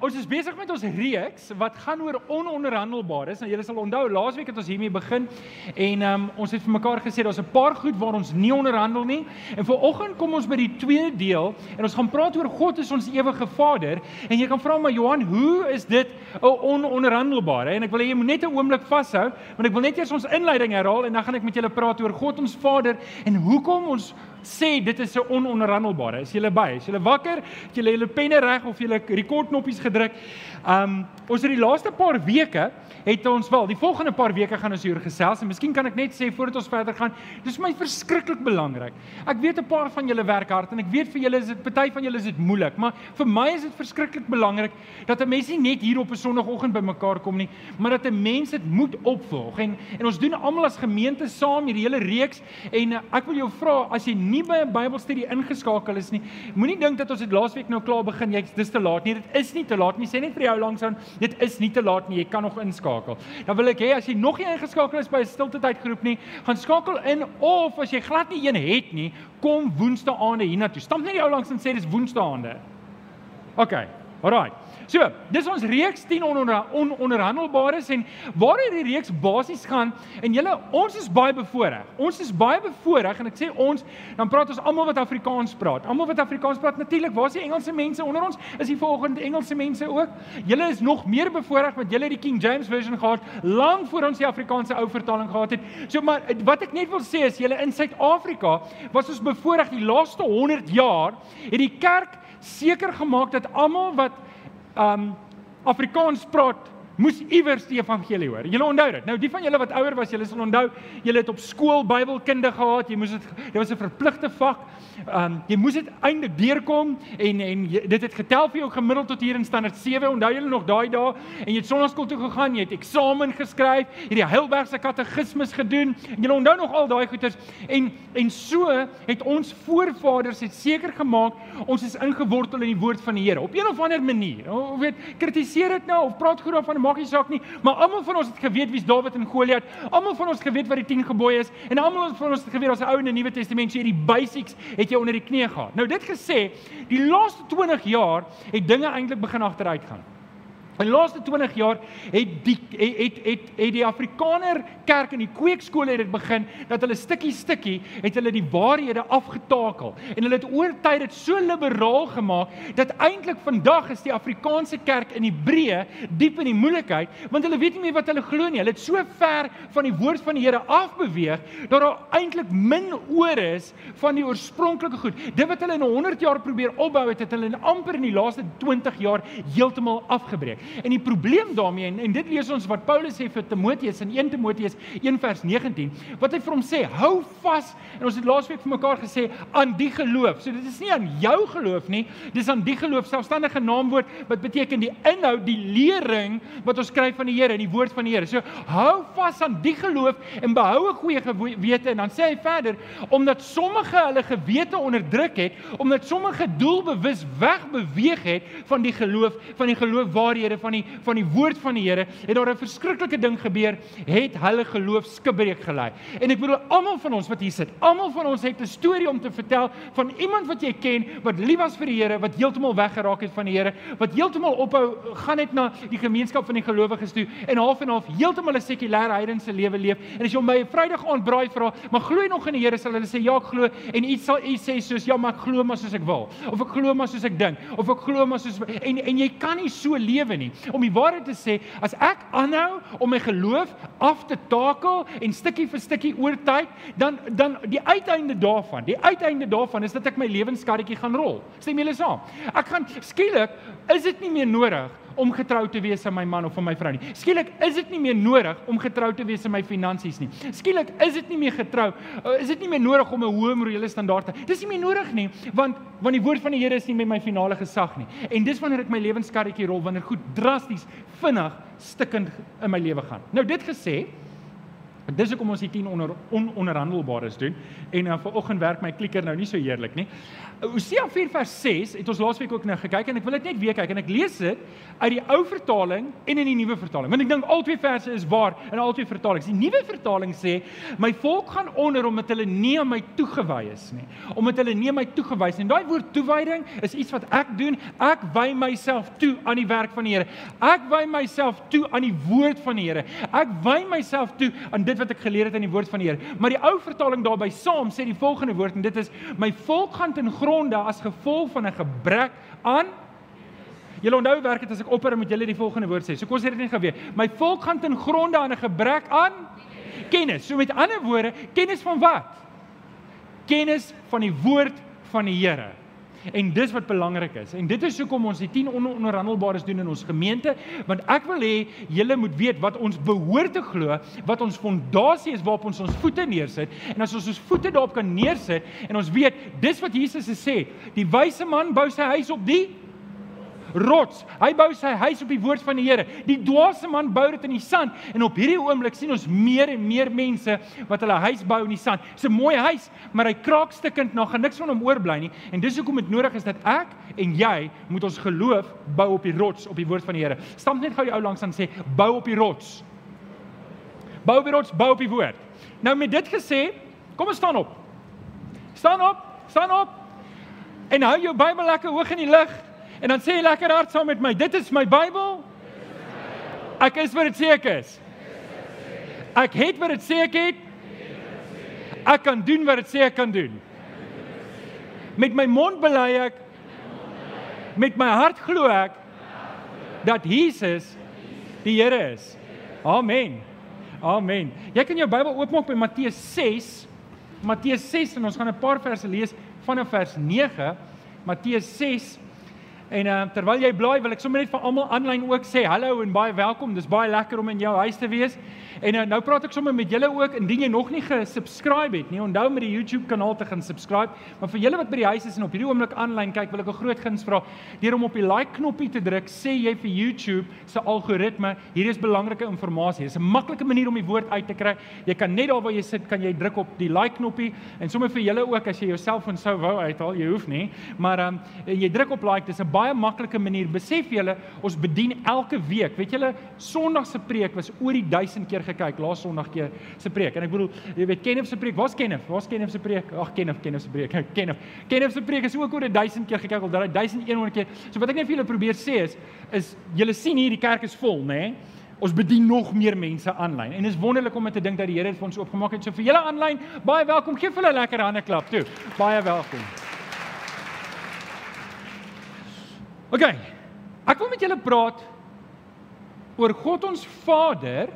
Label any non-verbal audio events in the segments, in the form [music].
ons is besig met ons reeks wat gaan oor ononderhandelbares. Nou julle sal onthou laasweek het ons hiermee begin en um, ons het vir mekaar gesê daar's 'n paar goed waar ons nie onderhandel nie. En vanoggend kom ons by die tweede deel en ons gaan praat oor God is ons ewige Vader. En jy kan vra maar Johan, hoe is dit 'n ononderhandelbare? En ek wil hê jy moet net 'n oomblik vashou want ek wil net eers ons inleiding herhaal en dan gaan ek met julle praat oor God ons Vader en hoekom ons sê dit is 'n ononderhandelbare. Is julle by? Is julle wakker? Het julle julle penne reg of julle rekordknoppies gedruk? Um ons het die laaste paar weke het ons wel, die volgende paar weke gaan ons hier gesels en miskien kan ek net sê voordat ons verder gaan, dis vir my verskriklik belangrik. Ek weet 'n paar van julle werk hard en ek weet vir julle is dit party van julle is dit moeilik, maar vir my is dit verskriklik belangrik dat 'n mens nie net hier op 'n sonoggend bymekaar kom nie, maar dat 'n mens dit moet opvolg. En en ons doen almal as gemeente saam hierdie hele reeks en uh, ek wil jou vra as jy nie by 'n Bybelstudie ingeskakel is nie, moenie dink dat ons dit laasweek nou klaar begin, jy dis te laat nie. Dit is nie te laat nie. Sê net vir jou langs aan, dit is nie te laat nie. Jy kan nog inskakel. Dan wil ek hê as jy nog nie ingeskakel is by 'n stilte tyd groep nie, gaan skakel in of as jy glad nie een het nie, kom woensdae aande hiernatoe. Stamp net die ou langs en sê dis woensdae aande. OK. Alraai. So, dis ons reeks 10 ononderhandelbares en waar hierdie reeks basies gaan en julle ons is baie bevoordeel. Ons is baie bevoordeel en ek sê ons, dan praat ons almal wat Afrikaans praat. Almal wat Afrikaans praat natuurlik, waar is die Engelse mense onder ons? Is hier vanoggend Engelse mense ook? Julle is nog meer bevoordeel want julle het die King James version gehad lank voor ons die Afrikaanse ou vertaling gehad het. So maar wat ek net wil sê is julle in Suid-Afrika was ons bevoordeel die laaste 100 jaar het die kerk seker gemaak dat almal wat um Afrikaans praat moes iewers die evangelie hoor. Julle onthou dit. Nou die van julle wat ouer was, julle sal onthou, julle het op skool Bybelkunde gehad. Jy moes dit dit was 'n verpligte vak. Um jy moes dit eintlik deurkom en en jy, dit het getel vir jou gemiddeld tot hier in standaard 7. Onthou julle nog daai dae en jy het sonnaskool toe gegaan, jy het eksamen geskryf, jy het die Heidelbergse katekismes gedoen. En julle onthou nog al daai goeters en en so het ons voorvaders het seker gemaak ons is ingewortel in die woord van die Here op een of ander manier. Of weet, kritiseer dit nou of praat goed daarvan maak nie saak nie, maar almal van ons het geweet wie's Dawid en Goliat. Almal van ons geweet wat die 10 gebooie is en almal van ons het geweet as 'n ou in die Nuwe Testament sê die basics het jy onder die knie gehad. Nou dit gesê, die laaste 20 jaar het dinge eintlik begin agteruit gaan. In die laaste 20 jaar het die het het het, het die Afrikaner kerk in die kweekskole het dit begin dat hulle stukkie stukkie het hulle die waarhede afgetakel en hulle het oor tyd dit so liberaal gemaak dat eintlik vandag is die Afrikaanse kerk in Hebreë diep in die moeilikheid want hulle weet nie meer wat hulle glo nie. Hulle het so ver van die woord van die Here afbeweeg dat daar eintlik min oor is van die oorspronklike goed. Dit wat hulle in 100 jaar probeer opbou het, het hulle in amper in die laaste 20 jaar heeltemal afgebreek. En die probleem daarmee en, en dit lees ons wat Paulus sê vir Timoteus in 1 Timoteus 1 vers 19, wat hy vir hom sê, hou vas en ons het laasweek vir mekaar gesê aan die geloof. So dit is nie aan jou geloof nie, dis aan die geloof, selfstandige naamwoord wat beteken die inhoud, die lering wat ons kry van die Here in die woord van die Here. So hou vas aan die geloof en behou 'n goeie gewete en dan sê hy verder omdat sommige hulle gewete onderdruk het, omdat sommige doelbewus wegbeweeg het van die geloof, van die geloof waarhede van die van die woord van die Here, het daar 'n verskriklike ding gebeur, het hulle geloof skibreek gelei. En ek bedoel almal van ons wat hier sit, almal van ons het 'n storie om te vertel van iemand wat jy ken wat lief was vir die Here, wat heeltemal weggeraak het van die Here, wat heeltemal ophou gaan net na die gemeenskap van die gelowiges toe en half en half heeltemal 'n sekulêre heidense lewe leef. En as jy hom by 'n Vrydag aand braai vra, maar glo jy nog in die Here, sal hulle sê ja, ek glo. En iets sal iets sê soos ja, maar ek glo maar soos ek wil. Of ek glo maar soos ek dink. Of ek glo maar soos en en jy kan nie so lewe nie nie. Om die waarheid te sê, as ek aanhou om my geloof af te takel en stukkie vir stukkie oor tyd, dan dan die uiteinde daarvan, die uiteinde daarvan is dat ek my lewenskarretjie gaan rol. Stem julle saam? Ek gaan skielik is dit nie meer nodig om getrou te wees aan my man of aan my vrou nie. Skielik is dit nie meer nodig om getrou te wees aan my finansies nie. Skielik is dit nie meer getrou, uh, is dit nie meer nodig om 'n hoë morele standaard te. Dis nie meer nodig nie, want want die woord van die Here is nie met my finale gesag nie. En dis wanneer ek my lewenskarretjie rol wanneer goed drasties vinnig stikkend in my lewe gaan. Nou dit gesê, Dis hoekom ons die 10 onder ononderhandelbares doen. En uh, vanoggend werk my klikker nou nie so heerlik nie. Hosea 4 vers 6 het ons laasweek ook nou gekyk en ek wil dit net weer kyk en ek lees dit uit die ou vertaling en in die nuwe vertaling. Want ek dink al twee verse is waar in al twee vertalings. Die nuwe vertaling sê: "My volk gaan onder omdat hulle nie aan my toegewy is nie, omdat hulle nie my toegewy is nie." En daai woord toewyding is iets wat ek doen. Ek wy myself toe aan die werk van die Here. Ek wy myself toe aan die woord van die Here. Ek wy myself toe aan dit wat ek geleer het in die woord van die Here. Maar die ou vertaling daarby saam sê die volgende woord en dit is: "My volk gaan ten gronde as gevolg van 'n gebrek aan Julle onthou werk dit as ek opper moet julle die volgende woord sê. So kom ons sê dit net gou weer. My volk gaan ten gronde aan 'n gebrek aan kennis. So met ander woorde, kennis van wat? Kennis van die woord van die Here. En dis wat belangrik is. En dit is hoekom ons die 10 ononderhandelbares doen in ons gemeente, want ek wil hê julle moet weet wat ons behoort te glo, wat ons fondasie is waarop ons ons voete neersit. En as ons ons voete daarop kan neersit en ons weet dis wat Jesus sê, die wyse man bou sy huis op die rots. Hy bou sy huis op die woord van die Here. Die dwaase man bou dit in die sand en op hierdie oomblik sien ons meer en meer mense wat hulle huis bou in die sand. Dis 'n mooi huis, maar hy kraakstukkend nog gaan niks van hom oorbly nie. En dis hoekom dit nodig is dat ek en jy moet ons geloof bou op die rots, op die woord van die Here. Stamp net gou die ou langs aan sê bou op die rots. Bou op die rots, bou op die woord. Nou met dit gesê, kom ons staan op. Staan op, staan op. En hou jou Bybel lekker hoog in die lug. En dan sê jy lekker hard saam met my, dit is my Bybel. Ek is wat dit sê ek is. Ek het wat dit sê ek het. Ek kan doen wat dit sê ek kan doen. Met my mond bely ek met my hart glo ek dat Jesus die Here is. Amen. Amen. Jy kan jou Bybel oopmaak by Matteus 6. Matteus 6 en ons gaan 'n paar verse lees vanaf vers 9. Matteus 6 En uh, terwyl jy blaai, wil ek sommer net vir almal aanlyn ook sê hallo en baie welkom. Dis baie lekker om in jou huis te wees. En uh, nou praat ek sommer met julle ook indien jy nog nie gesubscribe het nie. Onthou met die YouTube kanaal te gaan subscribe. Maar vir julle wat by die huis is en op hierdie oomblik aanlyn kyk, wil ek 'n groot guns vra. Deur om op die like knoppie te druk, sê jy vir YouTube se algoritme, hier is belangrike inligting. Dis 'n maklike manier om die woord uit te kry. Jy kan net daar waar jy sit, kan jy druk op die like knoppie en sommer vir julle ook as jy jou selfoon sou wou uithaal, jy hoef nie, maar um, jy druk op like. Dis 'n baie maklike manier. Besef julle, ons bedien elke week. Weet julle, Sondag se preek was oor die 1000 keer gekyk laas Sondag keer se preek. En ek bedoel, jy weet Kenneth se preek, waar's Kenneth? Waar's Kenneth se preek? Ag Kenneth, Kenneth se preek. [laughs] Kenneth. Kenneth se preek is ook oor 1000 keer gekyk, al daai 1100 keer. So wat ek net vir julle probeer sê is is julle sien hier die kerk is vol, né? Nee? Ons bedien nog meer mense aanlyn. En dit is wonderlik om te dink dat die Here dit vir ons oopgemaak het. So vir julle aanlyn, baie welkom. Geef hulle 'n lekker hande klap toe. Baie welkom. OK. Ek wil met julle praat oor God ons Vader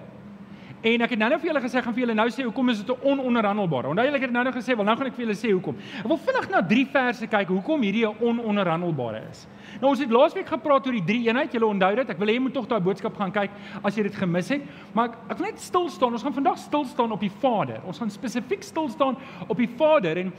En ek het nou-nou vir julle gesê gaan vir julle nou sê hoekom is dit 'n ononderhandelbare. Onthou julle ek het nou-nou gesê, wel nou gaan ek vir julle sê hoekom. Ek wil vinnig na drie verse kyk hoekom hierdie 'n ononderhandelbare is. Nou ons het laasweek gepraat oor die drie eenheid. Julle onthou dit. Ek wil hê jy moet tog daai boodskap gaan kyk as jy dit gemis het. Maar ek, ek wil net stil staan. Ons gaan vandag stil staan op die Vader. Ons gaan spesifiek stil staan op die Vader en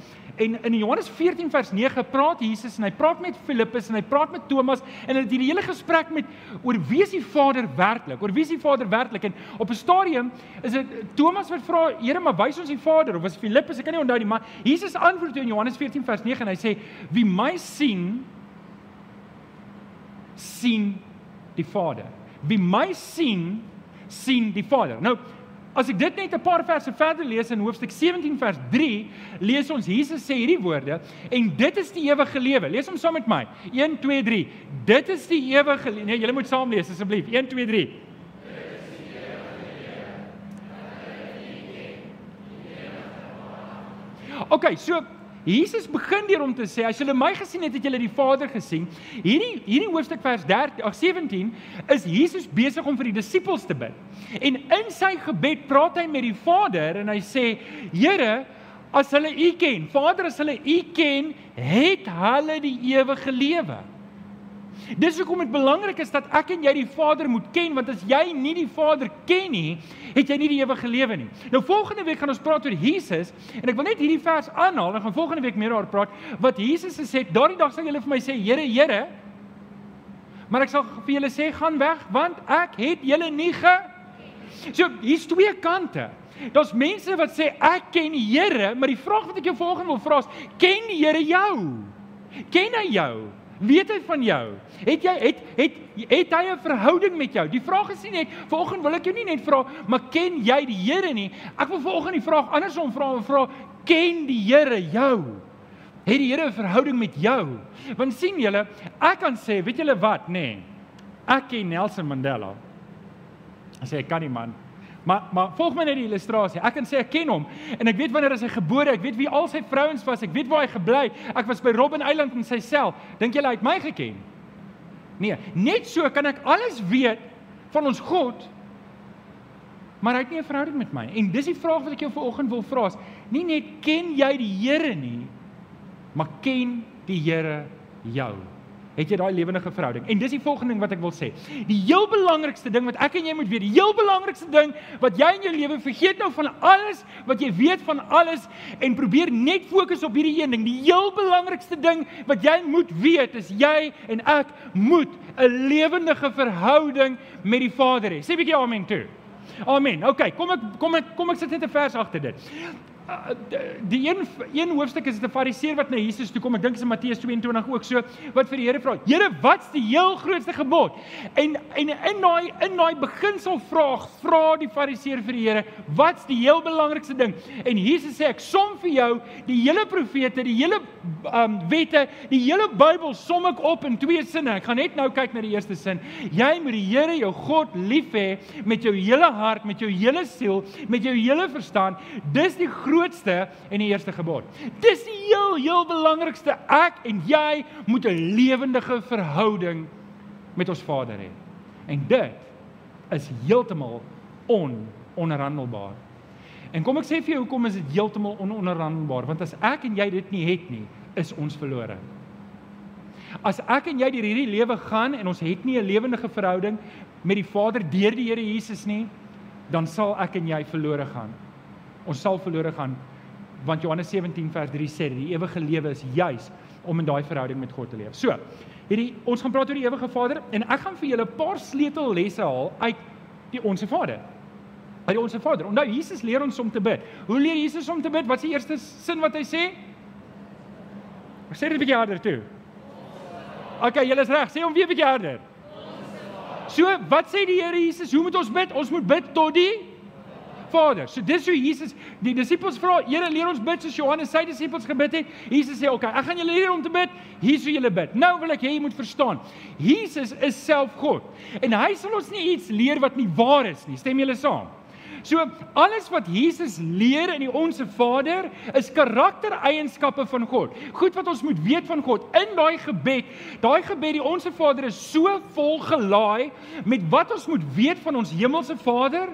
en in Johannes 14 vers 9 praat Jesus en hy praat met Filippus en hy praat met Thomas en hulle het hierdie hele gesprek met oor wie is die Vader werklik? Oor wie is die Vader werklik? En op 'n stadium is dit Thomas wat vra, Here, maar wys ons die Vader of was Filippus? Ek kan nie onthou nie, maar Jesus antwoord in Johannes 14 vers 9 en hy sê, "Wie my sien, sien die Vader. Wie my sien, sien die Vader." Nou, as ek dit net 'n paar verse verder lees in hoofstuk 17 vers 3, lees ons Jesus sê hierdie woorde en dit is die ewige lewe. Lees hom saam met my. 1 2 3. Dit is die ewige Nee, julle moet saam lees asseblief. 1 2 3. OK, so Jesus begin deur om te sê as julle my gesien het, het julle die Vader gesien. Hierdie hierdie hoofstuk vers 13 ag 17 is Jesus besig om vir die disippels te bid. En in sy gebed praat hy met die Vader en hy sê: "Here, as hulle U ken, Vader, as hulle U ken, het hulle die ewige lewe." Dis hoekom dit belangrik is dat ek en jy die Vader moet ken want as jy nie die Vader ken nie, het jy nie die ewige lewe nie. Nou volgende week gaan ons praat oor Jesus en ek wil net hierdie vers aanhaal en gaan volgende week meer daaroor praat wat Jesus gesê het. Daardie dag sal julle vir my sê, Here, Here. Maar ek sal vir julle sê, gaan weg want ek het julle nie ge So hier's twee kante. Daar's mense wat sê ek ken die Here, maar die vraag wat ek jou volgende wil vra is, ken die Here jou? Ken hy jou? Weet hy van jou? Het jy het het het hy 'n verhouding met jou? Die vraag is nie net vanoggend wil ek jou nie net vra, maar ken jy die Here nie? Ek wil vanoggend die vraag andersom vra, vra ken die Here jou? Het die Here 'n verhouding met jou? Want sien julle, ek kan sê, weet julle wat, nê? Nee, ek ken Nelson Mandela. Ek sê ek kan nie man. Maar maar volg my net die illustrasie. Ek kan sê ek ken hom en ek weet wanneer hy gebore, ek weet wie al sy vrouens was, ek weet waar hy gebly. Ek was by Robben Island in sy sel. Dink julle hy het my geken? Nee, net so kan ek alles weet van ons God. Maar hy het nie 'n verhouding met my. En dis die vraag wat ek jou vanoggend wil vra nie net ken jy die Here nie, maar ken die Here jou? Het jy daai lewendige verhouding? En dis die volgende ding wat ek wil sê. Die heel belangrikste ding wat ek en jy moet weet, die heel belangrikste ding wat jy in jou lewe vergeet nou van alles wat jy weet van alles en probeer net fokus op hierdie een ding. Die heel belangrikste ding wat jy moet weet is jy en ek moet 'n lewendige verhouding met die Vader hê. Sê 'n bietjie amen toe. Amen. OK, kom ek kom ek kom ek sit net 'n vers agter dit. Die een een hoofstuk is dit 'n fariseer wat na Jesus toe kom. Ek dink dit is Matteus 22 ook so wat vir die Here vra: "Here, wat's die heel grootste gebod?" En en in daai in daai beginsel vraag vra die fariseer vir die Here: "Wat's die heel belangrikste ding?" En Jesus sê: "Ek som vir jou die hele profete, die hele um wette, die hele Bybel som ek op in twee sinne. Ek gaan net nou kyk na die eerste sin. Jy moet die Here jou God lief hê met jou hele hart, met jou hele siel, met jou hele verstand. Dis die grootste en die eerste gebod. Dis die heel heel belangrikste. Ek en jy moet 'n lewendige verhouding met ons Vader hê. En dit is heeltemal ononderhandelbaar. En kom ek sê vir jou hoekom is dit heeltemal ononderhandelbaar? Want as ek en jy dit nie het nie, is ons verlore. As ek en jy deur hierdie lewe gaan en ons het nie 'n lewendige verhouding met die Vader deur die Here Jesus nie, dan sal ek en jy verlore gaan ons sal verlore gaan want Johannes 17 vers 3 sê die ewige lewe is juis om in daai verhouding met God te leef. So, hierdie ons gaan praat oor die ewige Vader en ek gaan vir julle 'n paar sleutellesse haal uit die onsse Vader. Die onsse Vader. Onthou Jesus leer ons om te bid. Hoe leer Jesus om te bid? Wat is die eerste sin wat hy sê? Ek sê dit 'n bietjie harder toe. OK, julle is reg. Sê hom weer 'n bietjie harder. So, wat sê die Here Jesus? Hoe moet ons bid? Ons moet bid tot die Vader. So dis hoe Jesus die disippels vra, Here leer ons bid soos Johannes sy disippels gebid het. Jesus sê, "Oké, okay, ek gaan julle leer om te bid. Hier is hoe julle bid." Nou wil ek hê jy moet verstaan. Jesus is self God. En hy sal ons nie iets leer wat nie waar is nie. Stem julle saam? So alles wat Jesus leer in die onsse Vader is karaktereienskappe van God. Goed wat ons moet weet van God in daai gebed. Daai gebed die onsse Vader is so vol gelaai met wat ons moet weet van ons hemelse Vader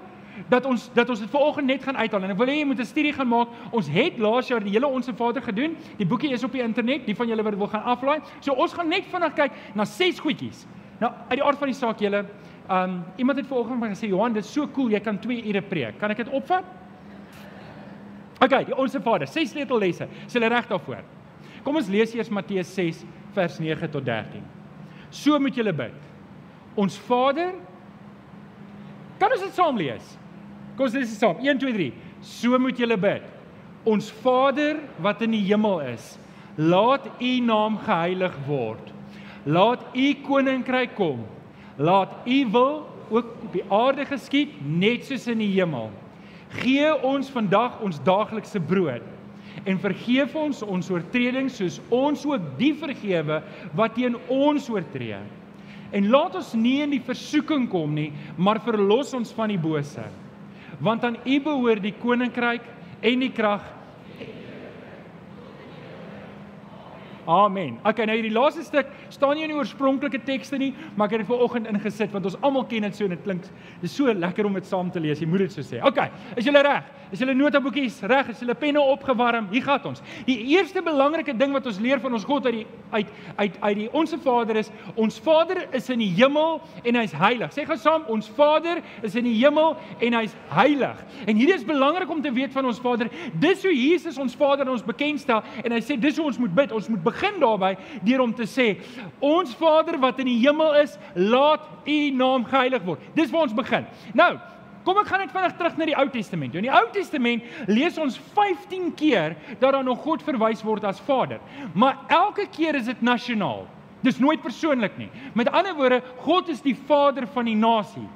dat ons dat ons dit vanoggend net gaan uithaal en ek wil hê jy moet 'n studie gaan maak. Ons het laas jaar die hele onsse Vader gedoen. Die boekie is op die internet, die van julle wat wil gaan aflaai. So ons gaan net vinnig kyk na ses goedjies. Nou uit die aard van die saak julle, um iemand het vanoggend gesê Johan, dit is so cool, jy kan 2 ure preek. Kan ek dit opvat? OK, die onsse Vader, ses sleutellesse. Is hulle reg daarvoor? Kom ons lees eers Matteus 6 vers 9 tot 13. So moet julle bid. Ons Vader Kan ons dit saam lees? Kom ons lees dit saam. 1 2 3. So moet julle bid. Ons Vader wat in die hemel is, laat U naam geheilig word. Laat U koninkryk kom. Laat U wil ook op die aarde geskied net soos in die hemel. Gee ons vandag ons daaglikse brood en vergeef ons ons oortredings soos ons ook die vergewe wat teen ons oortree. En laat ons nie in die versoeking kom nie, maar verlos ons van die bose want aan U behoort die koninkryk en die krag Amen. Okay, nou hierdie laaste stuk staan nie in die oorspronklike tekste nie, maar ek het dit ver oggend ingesit want ons almal ken dit so en dit klink dis so lekker om dit saam te lees. Jy moet dit so sê. Okay, is julle reg? Is julle notaboekies reg? Is julle penne opgewarm? Hier gaan ons. Die eerste belangrike ding wat ons leer van ons God uit die uit uit uit die onsse Vader is, ons Vader is in die hemel en hy's heilig. Sê gou saam, ons Vader is in die hemel en hy's heilig. En hierdie is belangrik om te weet van ons Vader. Dis hoe Jesus ons Vader ons bekendstel en hy sê dis hoe ons moet bid. Ons moet begin daarby deur om te sê: Ons Vader wat in die hemel is, laat U naam geheilig word. Dis waar ons begin. Nou, Kom ek gaan net vinnig terug na die Ou Testament. In die Ou Testament lees ons 15 keer dat daar na God verwys word as Vader. Maar elke keer is dit nasionaal. Dis nooit persoonlik nie. Met ander woorde, God is die Vader van die nasie.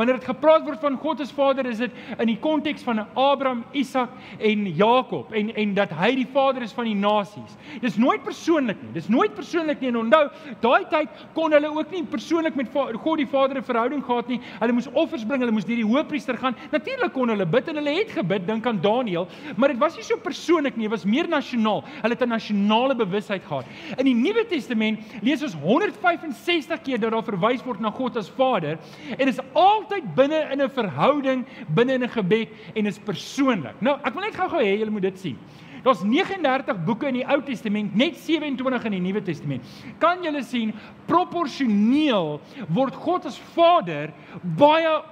Wanneer dit gepraat word van God as Vader, is dit in die konteks van Abraham, Isak en Jakob en en dat hy die Vader is van die nasies. Dis nooit persoonlik nie. Dis nooit persoonlik nie. En onthou, daai tyd kon hulle ook nie persoonlik met God die Vader 'n verhouding gehad nie. Hulle moes offers bring, hulle moes deur die hoëpriester gaan. Natuurlik kon hulle bid en hulle het gebid, dink aan Daniël, maar dit was nie so persoonlik nie, dit was meer nasionaal. Hulle het 'n nasionale bewustheid gehad. In die Nuwe Testament lees ons 165 keer dat daar verwys word na God as Vader en dit is al altyd binne in 'n verhouding, binne in 'n gebed en is persoonlik. Nou, ek wil net gou-gou hê julle moet dit sien. Daar's 39 boeke in die Ou Testament, net 27 in die Nuwe Testament. Kan julle sien proporsioneel word God as Vader baie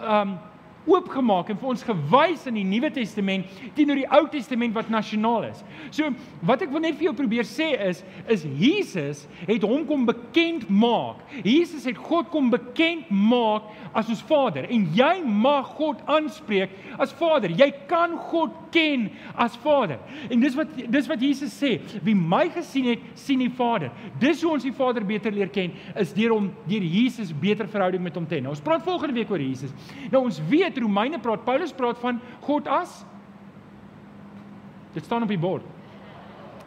ehm um, oopgemaak en vir ons gewys in die Nuwe Testament teenoor die Ou Testament wat nasionaal is. So wat ek wil net vir jou probeer sê is is Jesus het hom kom bekend maak. Jesus het God kom bekend maak as ons Vader en jy mag God aanspreek as Vader. Jy kan God ken as Vader. En dis wat dis wat Jesus sê, wie my gesien het, sien die Vader. Dis hoe ons die Vader beter leer ken is deur hom deur Jesus beter verhouding met hom te hê. Nou ons praat volgende week oor Jesus. Nou ons weet weet Romeine praat, Paulus praat van God as Dit staan op die bord.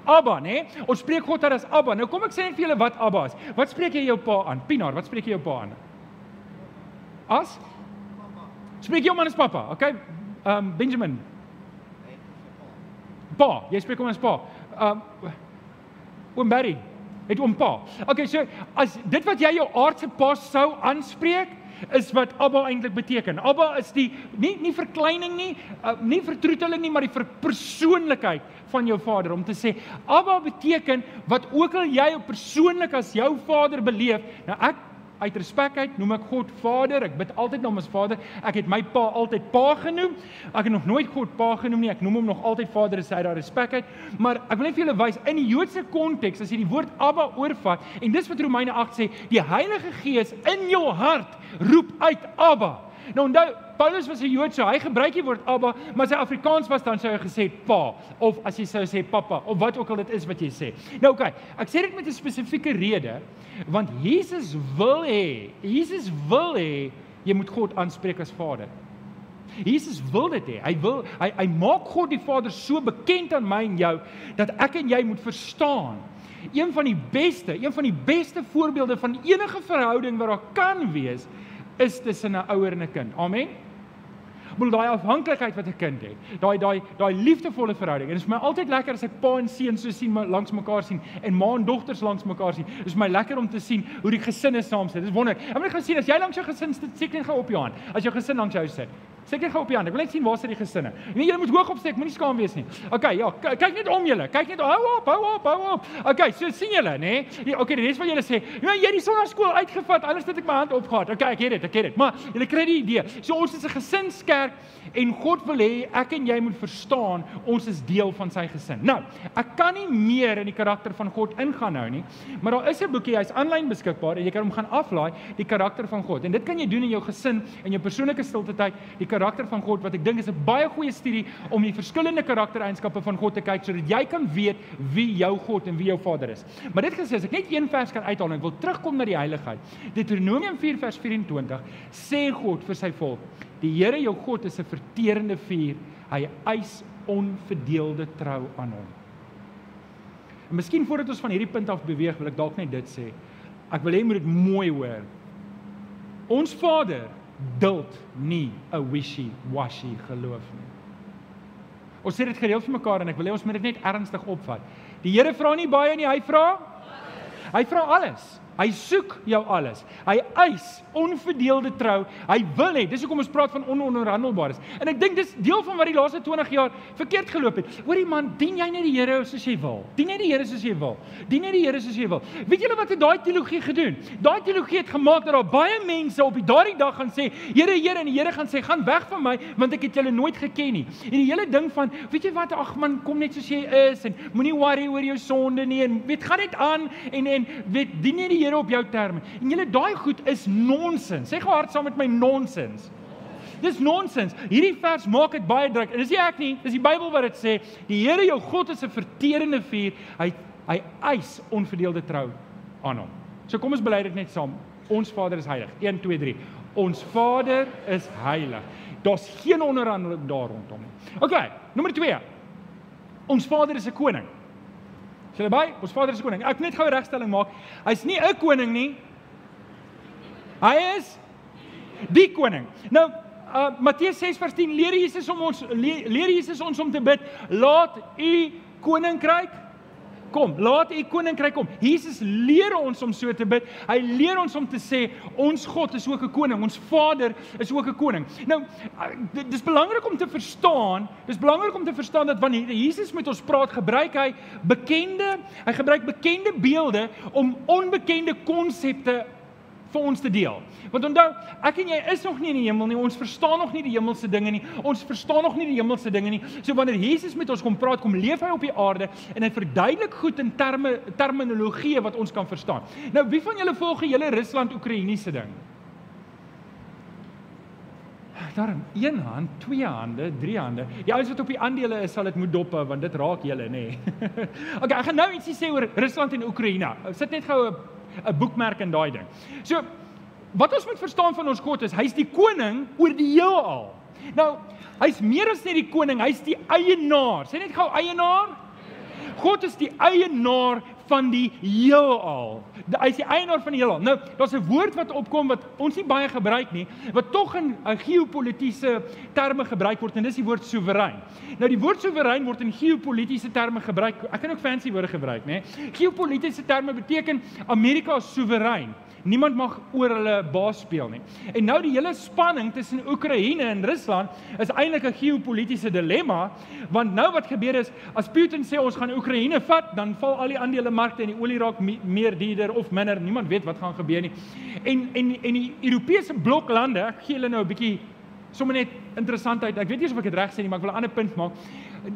Abba, né? Nee? Ons spreek God as Abba. Nou kom ek sê net vir julle wat Abba is. Wat spreek jy jou pa aan? Pinaar, wat spreek jy jou pa aan? As? Spreek jy hom aan as pappa? Okay. Um Benjamin. Pa, jy spreek hom as pa. Um Oom Barry, het oom pa. Okay, so as dit wat jy jou aardse pa sou aanspreek, is wat Abba eintlik beteken. Abba is die nie nie verkleining nie, uh, nie vertroeteling nie, maar die persoonlikheid van jou Vader om te sê Abba beteken wat ook al jy op persoonlik as jou Vader beleef. Nou ek uit respek uit noem ek God Vader. Ek bid altyd na hom as Vader. Ek het my pa altyd pa genoem. Ek het nog nooit God pa genoem nie. Ek noem hom nog altyd Vader as hy daar respek uit. Maar ek wil net vir julle wys in die Joodse konteks as jy die woord Abba oorvat en dis wat Romeine 8 sê, die Heilige Gees in jou hart roep uit Abba. Nou onthou Paulus was 'n Jood, so hy gebruik die woord Abba, maar sy Afrikaans was dan sou hy gesê pa of as jy sou sê pappa of wat ook al dit is wat jy sê. Nou oké, okay, ek sê dit met 'n spesifieke rede want Jesus wil hê, Jesus wil hê jy moet God aanspreek as Vader. Jesus wil dit hê. Hy wil hy hy maak God die Vader so bekend aan my en jou dat ek en jy moet verstaan. Een van die beste, een van die beste voorbeelde van enige verhouding wat daar kan wees, is tussen 'n ouer en 'n kind. Amen bedoel daai afhanklikheid wat 'n kind het. Daai daai daai liefdevolle verhouding. En dit is vir my altyd lekker as ek pa en seun so sien langs mekaar sien en ma en dogters langs mekaar sien. Dit is my lekker om te sien hoe die gesinne saam sit. Dit is wonderlik. Ek wil net gesien as jy langs jou gesin sit, seker gou op jou hand. As jou gesin langs jou sit. Seker gou op die hand. Ek wil net sien waar sit die gesinne. Nee, julle moet hoog opsteek, moenie skaam wees nie. Okay, ja, kyk net om julle. Kyk net hou op, hou op, hou op. Okay, so sien julle, nê? Nee? Okay, die res van julle sê, "Ja, jy het die sonnaskool uitgevat. Alles het ek my hand opgehad." Okay, ek het dit, ek het dit. Maar julle kry die idee. So ons is 'n gesinskerk En God wil hê ek en jy moet verstaan ons is deel van sy gesin. Nou, ek kan nie meer in die karakter van God ingaan nou nie, maar daar is 'n boekie, hy's aanlyn beskikbaar en jy kan hom gaan aflaai, die karakter van God. En dit kan jy doen in jou gesin en jou persoonlike stilte tyd, die karakter van God wat ek dink is 'n baie goeie studie om die verskillende karaktereienskappe van God te kyk sodat jy kan weet wie jou God en wie jou Vader is. Maar dit gesê as ek net een vers kan uithaal en ek wil terugkom na die heiligheid. Deuteronomium 4 vers 24 sê God vir sy volk Die Here jou God is 'n verterende vuur. Hy eis onverdeelde trou aan hom. En miskien voordat ons van hierdie punt af beweeg, wil ek dalk net dit sê. Ek wil hê moet dit mooi hoor. Ons Vader duld nie 'n wishy-washy geloof nie. Ons sê dit gereeld vir mekaar en ek wil hê ons moet dit net ernstig opvat. Die Here vra nie baie nie, hy vra Hy vra alles. Hy soek jou alles. Hy eis onverdeelde trou. Hy wil hê, dis hoekom ons praat van ononderhandelbaar is. En ek dink dis deel van wat die laaste 20 jaar verkeerd geloop het. Hoorie man, dien jy net die Here soos jy wil. Dien net die Here soos jy wil. Dien net die Here soos jy wil. Weet julle wat het daai teologie gedoen? Daai teologie het gemaak dat daar baie mense op die daardie dag gaan sê, Here, Here en die Here gaan sê, gaan weg van my want ek het julle nooit geken nie. En die hele ding van, weet jy wat, ag man, kom net soos jy is en moenie worry oor jou sonde nie en weet gaan net aan en en weet dien net die Here op jou terme. En julle daai goed is nonsens. Sê gou hard saam met my nonsens. dis nonsens. Hierdie vers maak dit baie druk. En dis nie ek nie, dis die Bybel wat dit sê. Die Here jou God is 'n verterende vuur. Hy hy eis onverdeelde trou aan hom. So kom ons bely dit net saam. Ons Vader is heilig. 1 2 3. Ons Vader is heilig. Daar's geen onderhandeling daar rondom nie. OK, nommer 2. Ons Vader is 'n koning. Sê jy by? Ons Vader is koning. Ek net gou 'n regstelling maak. Hy's nie 'n koning nie. Hy is die koning. Nou uh Matteus 6:10 leer Jesus om ons leer Jesus ons om te bid, laat u koninkryk kom. Laat u koninkryk kom. Jesus leer ons om so te bid. Hy leer ons om te sê ons God is ook 'n koning. Ons Vader is ook 'n koning. Nou dis belangrik om te verstaan, dis belangrik om te verstaan dat wanneer Jesus met ons praat, gebruik hy bekende, hy gebruik bekende beelde om onbekende konsepte vir ons te deel. Want onthou, ek en jy is nog nie in die hemel nie. Ons verstaan nog nie die hemelse dinge nie. Ons verstaan nog nie die hemelse dinge nie. So wanneer Jesus met ons kom praat, kom leef hy op die aarde en hy verduidelik goed in terme terminologie wat ons kan verstaan. Nou, wie van julle volg die hele Rusland-Oekraïniese ding? Daarom een hand, twee hande, drie hande. Die ouens wat op die aandele is, sal dit moet dop hou want dit raak julle, nê. Nee. [laughs] okay, ek gaan nou ietsie sê oor Rusland en Oekraïne. Sit net gou 'n 'n boekmerk in daai ding. So wat ons moet verstaan van ons God is hy's die koning oor die heelal. Nou, hy's meer as net die koning, hy's die eienaar. Sê net gou eienaar. God is die eienaar van die heelal. Hy's die eienaar van die heelal. Nou, daar's 'n woord wat opkom wat ons nie baie gebruik nie, wat tog in 'n geopolitiese terme gebruik word en dis die woord soewerein. Nou die woord soewerein word in geopolitiese terme gebruik. Ek kan ook fancy woorde gebruik, nê? Geopolitiese terme beteken Amerika is soewerein. Niemand mag oor hulle baas speel nie. En nou die hele spanning tussen Oekraïne en Rusland is eintlik 'n geopolitiese dilemma, want nou wat gebeur is as Putin sê ons gaan Oekraïne vat, dan val al die aandelemarkte en die olie raak meer duurder of minder. Niemand weet wat gaan gebeur nie. En en en die Europese bloklande, ek gee hulle nou 'n bietjie sommer net interessantheid. Ek weet nie of ek dit reg sê nie, maar ek wil 'n ander punt maak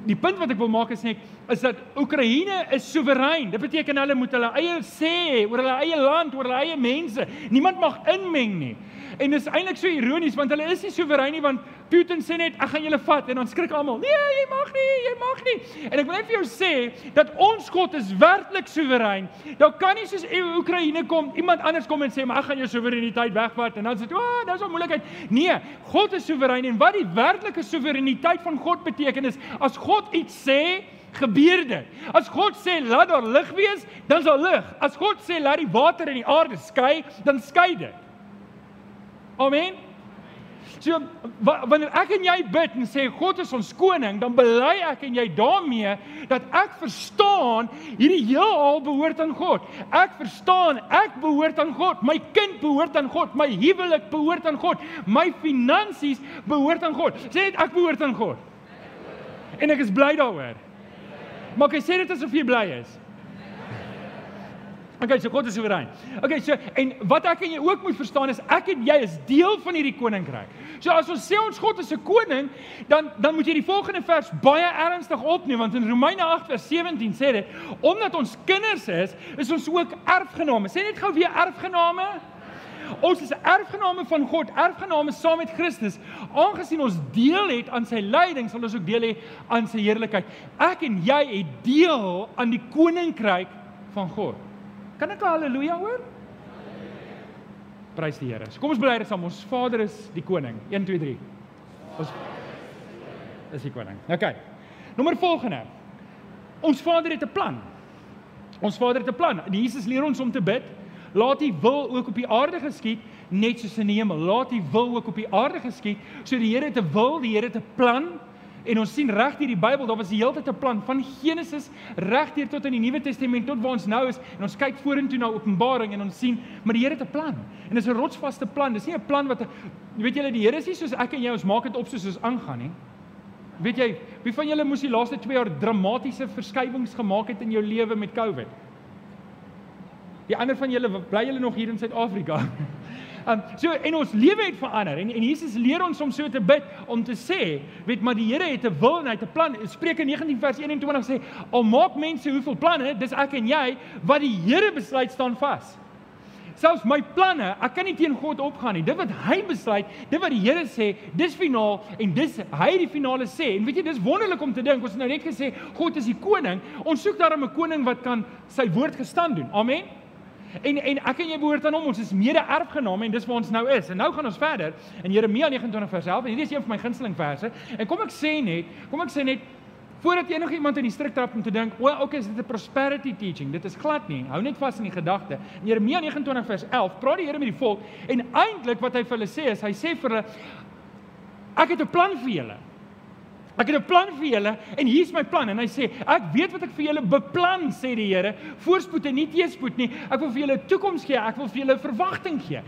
die punt wat ek wil maak is net is dat Oekraïne is soewerein. Dit beteken hulle moet hulle eie sê oor hulle eie land, oor hulle eie mense. Niemand mag inmeng nie. En dis eintlik so ironies want hulle is nie soewerein nie want Putin sê net ek gaan julle vat en dan skrik almal. Nee, jy mag nie, jy mag nie. En ek wil net vir jou sê dat ons God is werklik soewerein. Daar kan nie soos Oekraïne kom, iemand anders kom en sê maar ek gaan jou soewereiniteit wegvat en dan sê jy, "O, oh, dis 'n moeilikheid." Nee, God is soewerein en wat die werklike soewereiniteit van God beteken is as God iets sê, gebeur dit. As God sê laat daar lig wees, dan sal lig. As God sê laat die water in die aarde skei, dan skei dit. Amen. So wanneer ek en jy bid en sê God is ons koning, dan bely ek en jy daarmee dat ek verstaan hierdie heelal behoort aan God. Ek verstaan ek behoort aan God. My kind behoort aan God. My huwelik behoort aan God. My finansies behoort aan God. Sê net ek behoort aan God. En ek is bly daaroor. Maar ek sê dit asof jy bly is. Okay, so God is soewerein. Okay, so en wat ek en jy ook moet verstaan is ek en jy is deel van hierdie koninkryk. So as ons sê ons God is 'n koning, dan dan moet jy die volgende vers baie ernstig opneem want in Romeine 8 vers 17 sê dit omdat ons kinders is, is ons ook erfgename. Sê net gou weer erfgename. Ons is erfgename van God, erfgename saam met Christus. Aangesien ons deel het aan sy lyding, sal ons ook deel hê aan sy heerlikheid. Ek en jy het deel aan die koninkryk van God. Kan ek 'n haleluja hoor? Prys die Here. So kom ons bely dit saam. Ons Vader is die koning. 1 2 3. Ons is die koning. OK. Nommer volgende. Ons Vader het 'n plan. Ons Vader het 'n plan. Die Jesus leer ons om te bid. Laat U wil ook op die aarde geskied net soos in die hemel. Laat U wil ook op die aarde geskied. So die Here het 'n wil, die Here het 'n plan. En ons sien reg hier die Bybel, daar was die hele tyd 'n plan van Genesis regdeur tot in die Nuwe Testament tot waar ons nou is en ons kyk vorentoe na Openbaring en ons sien maar die Here het 'n plan. En dis 'n rotsvaste plan. Dis nie 'n plan wat weet julle die Here is nie soos ek en jy ons maak dit op soos ons aangaan nie. Weet jy, wie van julle moes die laaste 2 jaar dramatiese verskywings gemaak het in jou lewe met COVID? Die ander van julle bly julle nog hier in Suid-Afrika. Um so en ons lewe het verander en en Jesus leer ons om so te bid om te sê, weet maar die Here het 'n wil en hy het 'n plan. Spreuke 19 vers 21 sê, al maak mense hoeveel planne, dis ek en jy wat die Here besluit staan vas. selfs my planne, ek kan nie teen God opgaan nie. Dit wat hy besluit, dit wat die Here sê, dis finaal en dis hy die finale sê. En weet jy, dis wonderlik om te dink. Ons het nou net gesê God is die koning. Ons soek daarom 'n koning wat kan sy woord gestaan doen. Amen. En en ek en jy behoort aan hom. Ons is mede-erfgename en dis waar ons nou is. En nou gaan ons verder in Jeremia 29 vers 11. En hierdie is een van my gunsteling verse. En kom ek sê net, kom ek sê net voordat enige iemand in die strik trap om te dink, "O, okay, is dit 'n prosperity teaching?" Dit is glad nie. Hou net vas in die gedagte. In Jeremia 29 vers 11 praat die Here met die volk en eintlik wat hy vir hulle sê is hy sê vir hulle ek het 'n plan vir julle. Ek het 'n plan vir julle en hier's my plan en hy sê ek weet wat ek vir julle beplan sê die Here. Voorspoed en nie teëspoed nie. Ek wil vir julle 'n toekoms gee. Ek wil vir julle verwagting gee.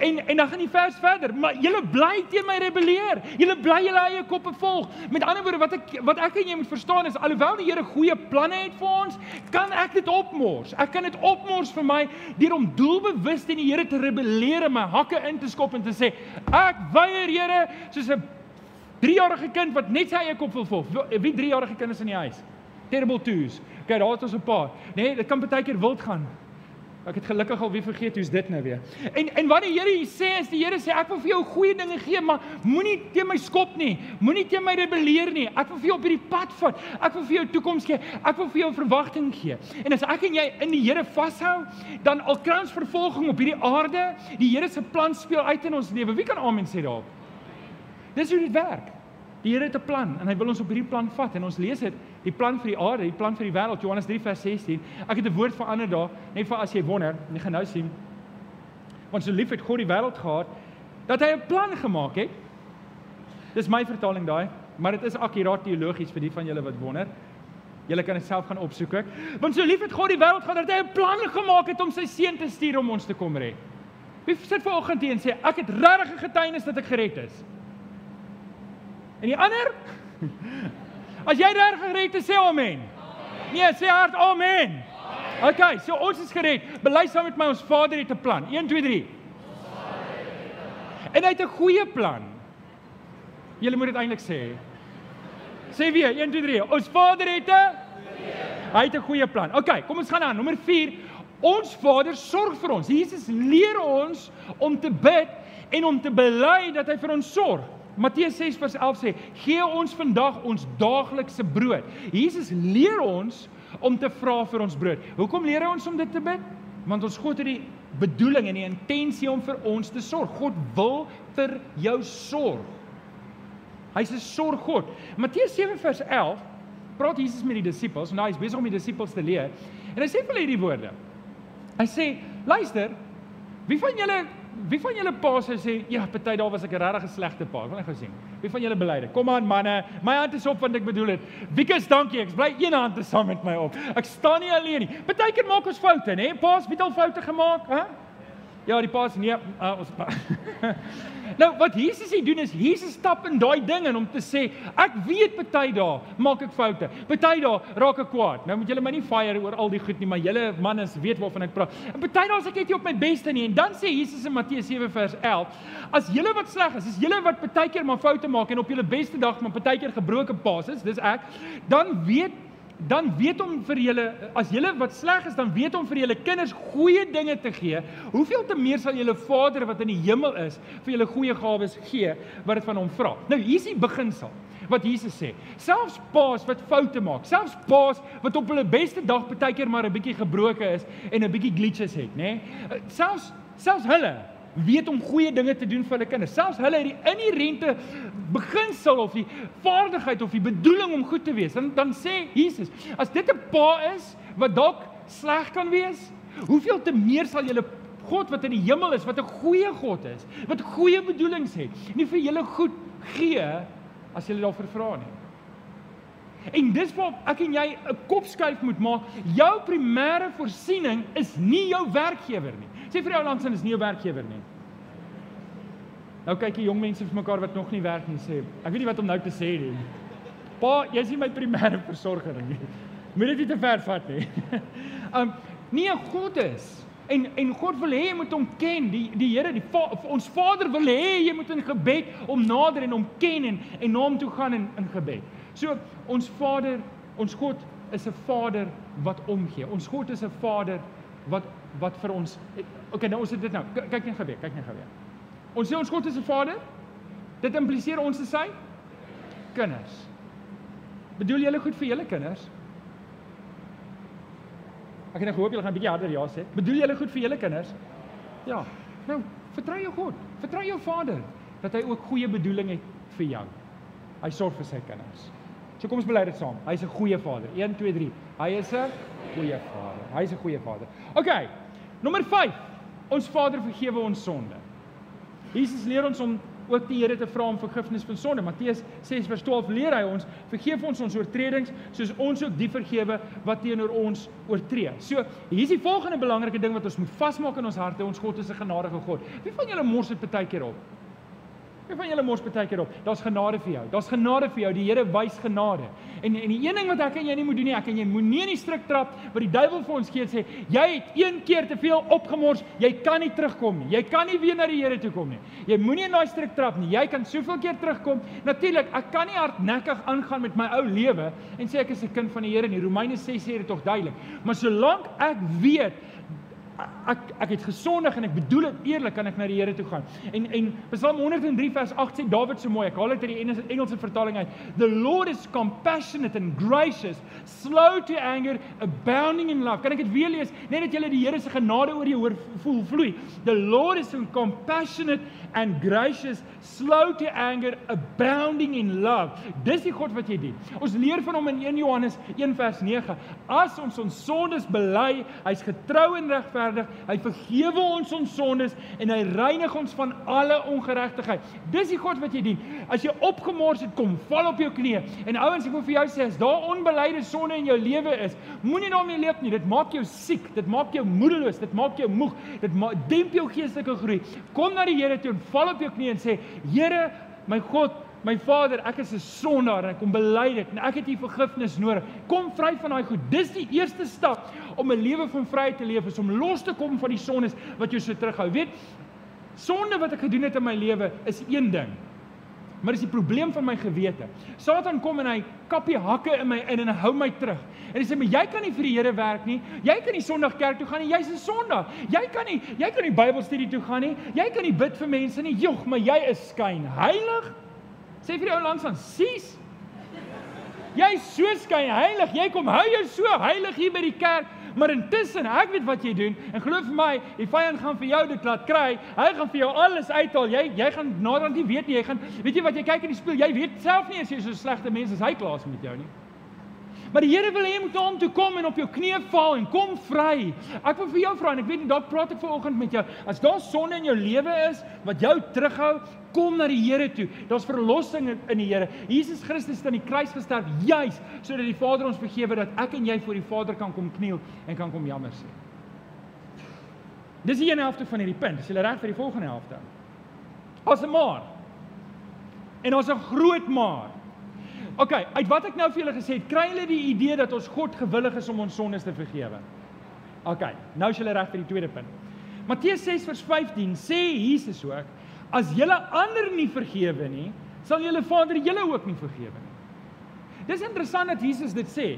En en dan gaan die vers verder. Maar julle bly teen my rebelleer. Julle bly julle eie koppe volg. Met ander woorde wat ek wat ek en jy moet verstaan is alhoewel die Here goeie planne het vir ons kan ek dit opmors. Ek kan dit opmors vir my deur om doelbewus teen die Here te rebelleer en my hakke in te skop en te sê ek weier Here soos 'n 3-jarige kind wat net sy eie kop wil volg. Wie 3-jarige kinders in die huis? Terrible twos. Okay, daar het ons 'n paar. Nee, dit kan baie keer wild gaan. Ek het gelukkig al wie vergeet hoe's dit nou weer. En en wat die Here sê is die Here sê ek wil vir jou goeie dinge gee, maar moenie teen my skop nie. Moenie teen my rebelleer nie. Ek wil vir jou op hierdie pad vat. Ek wil vir jou toekoms gee. Ek wil vir jou verwagting gee. En as ek en jy in die Here vashou, dan al krans vervolging op hierdie aarde, die Here se plan speel uit in ons lewe. Wie kan amen sê daarop? Dis hoe dit werk. Die Here het 'n plan en hy wil ons op hierdie plan vat en ons lees dit, die plan vir die aarde, die plan vir die wêreld, Johannes 3 vers 16. Ek het 'n woord verander daar, net vir as jy wonder, jy gaan nou sien. Want so lief het God die wêreld gehad dat hy 'n plan gemaak het. Dis my vertaling daai, maar dit is akkuraat teologies vir die van julle wat wonder. Julle kan dit self gaan opsoek ek. Want so lief het God die wêreld gehad dat hy 'n plan gemaak het om sy seun te stuur om ons te kom red. Wie sit vanoggend hier en sê ek het regtig 'n getuienis dat ek gered is? En die ander? As jy reg gered is, sê amen. Nee, sê hard amen. OK, so ons is gered. Bely saam met my ons Vader het 'n plan. 1 2 3. En hy het 'n goeie plan. Julle moet dit eintlik sê. Sê weer 1 2 3. Ons Vader het 'n Hy het 'n goeie plan. OK, kom ons gaan aan. Nommer 4. Ons Vader sorg vir ons. Jesus leer ons om te bid en om te bely dat hy vir ons sorg. Matteus 6 vers 11 sê: "Gee ons vandag ons daaglikse brood." Jesus leer ons om te vra vir ons brood. Hoekom leer hy ons om dit te bid? Want ons God het die bedoeling en die intensie om vir ons te sorg. God wil vir jou sorg. Hy's 'n sorggod. Matteus 7 vers 11 praat Jesus met die disippels. Nou hy's besig om die disippels te leer. En hy sê vir hulle hierdie woorde. Hy sê: "Luister, wie van julle Wie van julle pa sê ja, party daar was ek 'n regtig slegte pa. Ek wil net gou sien. Wie van julle belyde? Kom aan manne, my hand is op want ek bedoel dit. Wiekus dankie. Ek bly een hand te saam met my op. Ek staan nie alleen nie. Partykeer maak ons foute, nê? Pa's het al foute gemaak, hè? Ja, die pa's nee, uh, ons [laughs] nou wat Jesus hier doen is Jesus stap in daai ding en om te sê, ek weet party daar maak ek foute. Party daar raak ek kwaad. Nou moet julle my nie fire oor al die goed nie, maar julle mannes weet waarvan ek praat. En party daar as ek net nie op my beste nie en dan sê Jesus in Matteus 7 vers 11, as julle wat sleg is, is julle wat partykeer maar foute maak en op julle beste dag maar partykeer gebroke pa's is, dis ek, dan weet dan weet hom vir julle as julle wat sleg is dan weet hom vir julle kinders goeie dinge te gee. Hoeveel te meer sal julle Vader wat in die hemel is vir julle goeie gawes gee wat dit van hom vra? Nou hier is die beginsel wat Jesus sê. Selfs paas wat foute maak selfs paas wat op hulle beste dag partykeer maar 'n bietjie gebroke is en 'n bietjie glitches het nê nee? selfs selfs hulle weet om goeie dinge te doen vir hulle kinders. Selfs hulle het die inherente beginsel of die vaardigheid of die bedoeling om goed te wees. En dan sê Jesus, as dit 'n pa is wat dalk sleg kan wees, hoeveel te meer sal julle God wat in die hemel is, wat 'n goeie God is, wat goeie bedoelings het, nie vir julle goed gee as julle daarvoor vra nie. En dis waar ek en jy 'n kopskuif moet maak. Jou primêre voorsiening is nie jou werkgewer nie. Sê vir jou langs is nie 'n werkgewer nie. Nou kyk jy jong mense vir mekaar wat nog nie werk nie sê. Ek weet nie wat om nou te sê nie. Pa, jy is nie my primêre versorger nie. Moet dit nie te ver vat nie. [laughs] Um nie God is en en God wil hê jy moet hom ken. Die die Here, die va, ons Vader wil hê jy moet in gebed om nader en hom ken en en na hom toe gaan in in gebed. So ons Vader, ons God is 'n Vader wat omgee. Ons God is 'n Vader wat wat vir ons Okay, nou ons het dit nou. Kyk net gebeur, kyk net gebeur. Ons sê ons God is 'n Vader. Dit impliseer ons is sy kinders. Bedoel julle goed vir julle kinders? Ek het nou gehoop julle gaan 'n bietjie harder ja sê. Bedoel julle goed vir julle kinders? Ja. Nou, vertrou jou God. Vertrou jou Vader dat hy ook goeie bedoeling het vir jou. Hy sorg vir sy kinders. So kom ons bely dit saam. Hy's 'n goeie Vader. 1 2 3. Hy is 'n goeie Vader. Hy's 'n goeie Vader. OK. Nommer 5. Ons Vader vergewe ons sonde. Jesus leer ons om ook die Here te vra om vergifnis van sonde. Matteus 6:12 leer hy ons, vergeef ons ons oortredings soos ons ook die vergewe wat teenoor ons oortree. So, hier is die volgende belangrike ding wat ons moet vasmaak in ons harte. Ons God is 'n genadige God. Wie van julle mors dit baie keer op? Wie van julle mors baie keer op? Daar's genade vir jou. Daar's genade vir jou. Die Here wys genade. En en die een ding wat ek en jy nie moet doen nie, ek en jy moenie in die struik trap wat die duiwel vir ons gee sê, jy het een keer te veel opgemors, jy kan nie terugkom nie. Jy kan nie weer na die Here toe kom nie. Jy moenie in daai struik trap nie. Jy kan soveel keer terugkom. Natuurlik, ek kan nie hardnekkig aangaan met my ou lewe en sê ek is 'n kind van die Here nie. Romeine 6 sê dit tog duidelik. Maar solank ek weet ek ek het gesondig en ek bedoel dit eerlik kan ek na die Here toe gaan. En en Psalm 103 vers 8 sê Dawid so mooi. Ek haal dit uit die Engelse, Engelse vertaling uit. The Lord is compassionate and gracious, slow to anger, abounding in love. Kan ek dit weer lees? Net dat jy die Here se genade oor jou hoor voel vloei. The Lord is compassionate and gracious, slow to anger, abounding in love. Dis die God wat jy dien. Ons leer van hom in 1 Johannes 1 vers 9. As ons ons sondes bely, hy's getrou en regverdig regverdig. Hy vergewe ons ons sondes en hy reinig ons van alle ongeregtigheid. Dis die God wat jy dien. As jy opgemors het, kom val op jou knieë. En ouens, ek wil vir jou sê as daar onbeleide sonde in jou lewe is, moenie daarmee leef nie. Dit maak jou siek, dit maak jou moedeloos, dit maak jou moeg, dit maak demp jou geestelike groei. Kom na die Here toe en val op jou knieë en sê: "Here, my God, My Vader, ek is 'n sondaar en ek kom bely dit en ek het U vergifnis nodig. Kom vry van daai goed. Dis die eerste stap om 'n lewe van vryheid te leef, is om los te kom van die sondes wat jou so terughou. Weet, sonde wat ek gedoen het in my lewe is een ding. Maar dis die probleem van my gewete. Satan kom en hy kap die hakke in my in en hy hou my terug. En hy sê my jy kan nie vir die Here werk nie. Jy kan nie Sondag kerk toe gaan nie. Jy's 'n sondaar. Jy kan nie jy kan nie Bybelstudie toe gaan nie. Jy kan nie bid vir mense nie. Jog, maar jy is skyn heilig. Sê vir die ou langs aan, "Sies. Jy is so skyn heilig. Jy kom hou jou so heilig hier by die kerk, maar intussen, ek weet wat jy doen en glo vir my, die vyand gaan vir jou dit laat kry. Hy gaan vir jou alles uithaal. Jy jy gaan naderhand nie weet nie. Jy gaan weet jy wat jy kyk in die spieël, jy weet self nie as jy so slegte mense as hy klaas met jou nie. Maar die Here wil hê jy moet na hom toe kom en op jou knieë val en kom vry. Ek wil vir jou vra en ek weet nie dalk praat ek vanoggend met jou. As daar sonde in jou lewe is wat jou terughou, kom na die Here toe. Daar's verlossing in die Here. Jesus Christus het aan die kruis gesterf juis sodat die Vader ons vergewe dat ek en jy voor die Vader kan kom kniel en kan kom jammer sê. Dis die een helfte van hierdie punt. Is jy reg vir die volgende helfte? As 'n maar. En ons 'n groot maar. OK, uit wat ek nou vir julle gesê het, kry julle die idee dat ons God gewillig is om ons sondes te vergewe. OK, nou is julle reg vir die tweede punt. Matteus 6 vers 15 sê Jesus ook: As julle ander nie vergewe nie, sal julle Vader julle ook nie vergewe nie. Dis interessant dat Jesus dit sê.